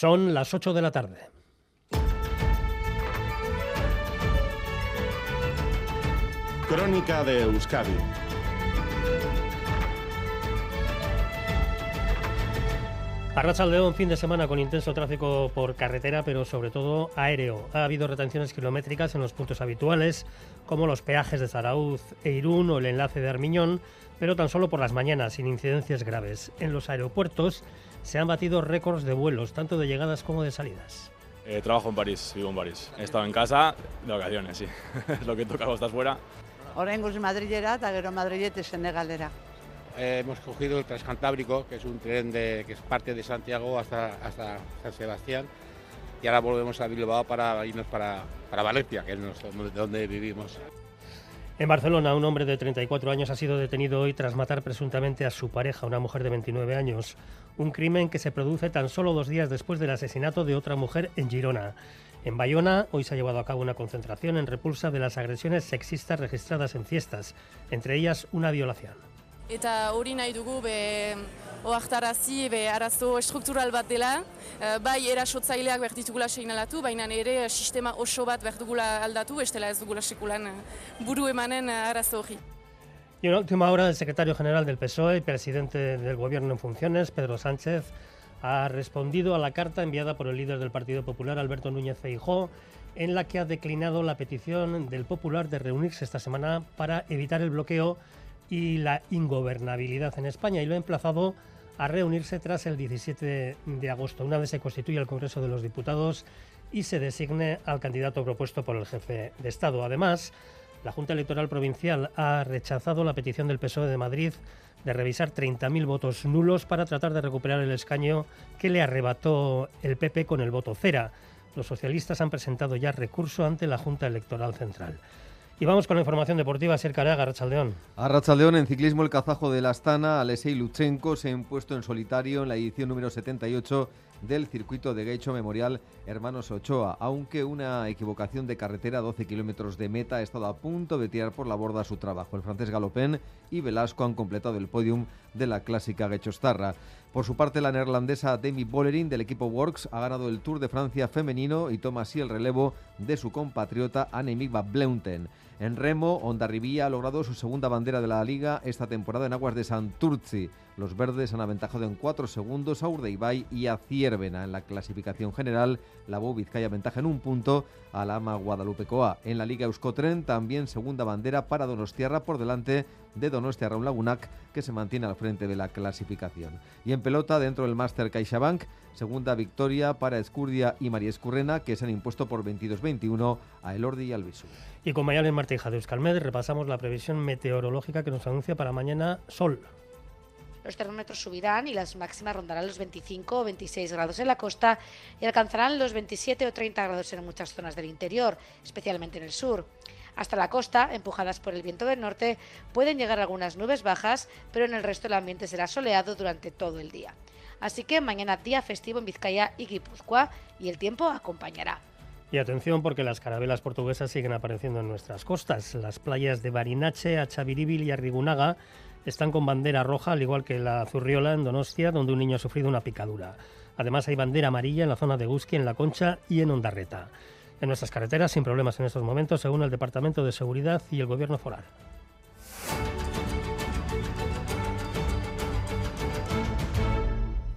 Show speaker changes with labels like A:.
A: Son las 8 de la tarde.
B: Crónica de Euskadi
A: Arracha León, fin de semana con intenso tráfico por carretera, pero sobre todo aéreo. Ha habido retenciones kilométricas en los puntos habituales, como los peajes de Zarauz e Irún o el enlace de Armiñón, pero tan solo por las mañanas, sin incidencias graves. En los aeropuertos se han batido récords de vuelos, tanto de llegadas como de salidas.
C: Eh, trabajo en París, vivo en París. He estado en casa de vacaciones, sí. es lo que toca cuando estás fuera.
D: Oraingoz Madrilera eta gero Madrilete Senegalera.
E: Eh, hemos cogido el Transcantábrico, que es un tren de, que es parte de Santiago hasta, hasta San Sebastián, y ahora volvemos a Bilbao para irnos para, para Valencia, que es nuestro- donde vivimos.
A: En Barcelona, un hombre de 34 años ha sido detenido hoy tras matar presuntamente a su pareja, una mujer de 29 años. Un crimen que se produce tan solo dos días después del asesinato de otra mujer en Girona. En Bayona, hoy se ha llevado a cabo una concentración en repulsa de las agresiones sexistas registradas en fiestas, entre ellas una violación.
F: Eta hori nahi dugu be ohartarazi be arazo estruktural bat dela, eh, bai erasotzaileak behar ditugula seinalatu, baina ere eh, sistema oso bat behar dugula aldatu, bestela ez dugula sekulan eh, buru emanen arazo hori.
A: Y en la última hora, el secretario general del PSOE y presidente del Gobierno en funciones, Pedro Sánchez, ha respondido a la carta enviada por el líder del Partido Popular, Alberto Núñez Feijó, en la que ha declinado la petición del Popular de reunirse esta semana para evitar el bloqueo y la ingobernabilidad en España y lo ha emplazado a reunirse tras el 17 de agosto, una vez se constituya el Congreso de los Diputados y se designe al candidato propuesto por el jefe de Estado. Además, la Junta Electoral Provincial ha rechazado la petición del PSOE de Madrid de revisar 30.000 votos nulos para tratar de recuperar el escaño que le arrebató el PP con el voto cera. Los socialistas han presentado ya recurso ante la Junta Electoral Central. Y vamos con la información deportiva, Ser Caraga, Rachaldeón.
G: A Rachaldeón, en ciclismo, el kazajo de la Astana, Alexei Luchenko, se ha impuesto en solitario en la edición número 78 del circuito de Gaicho Memorial Hermanos Ochoa, aunque una equivocación de carretera a 12 kilómetros de meta ha estado a punto de tirar por la borda su trabajo. El francés Galopén y Velasco han completado el podium de la clásica Gaichostarra. Por su parte, la neerlandesa Demi Bollerin del equipo Works ha ganado el Tour de Francia femenino y toma así el relevo de su compatriota Annemiek van Bleunten. En remo, Ondarribía ha logrado su segunda bandera de la liga esta temporada en aguas de Santurci. Los verdes han aventajado en 4 segundos a Urdaibai y a Ciervena. En la clasificación general, la Bou Vizcaya ventaja en un punto a la AMA Guadalupe Coa. En la Liga Euskotren, también segunda bandera para Donostiarra por delante de Donostia Raúl que se mantiene al frente de la clasificación. Y en pelota, dentro del Máster CaixaBank, segunda victoria para Escurdia y María Escurrena, que se han impuesto por 22-21 a Elordi y Albisu.
A: Y con Mayalen Martija de Euskalmed repasamos la previsión meteorológica que nos anuncia para mañana sol.
H: Los termómetros subirán y las máximas rondarán los 25 o 26 grados en la costa y alcanzarán los 27 o 30 grados en muchas zonas del interior, especialmente en el sur. Hasta la costa, empujadas por el viento del norte, pueden llegar algunas nubes bajas, pero en el resto el ambiente será soleado durante todo el día. Así que mañana día festivo en Vizcaya y Guipúzcoa y el tiempo acompañará.
A: Y atención porque las carabelas portuguesas siguen apareciendo en nuestras costas. Las playas de Barinache, Achaviribil y Arrigunaga están con bandera roja, al igual que la Zurriola en Donostia, donde un niño ha sufrido una picadura. Además hay bandera amarilla en la zona de Gusqui, en La Concha y en Ondarreta. En nuestras carreteras sin problemas en estos momentos, según el Departamento de Seguridad y el Gobierno Foral.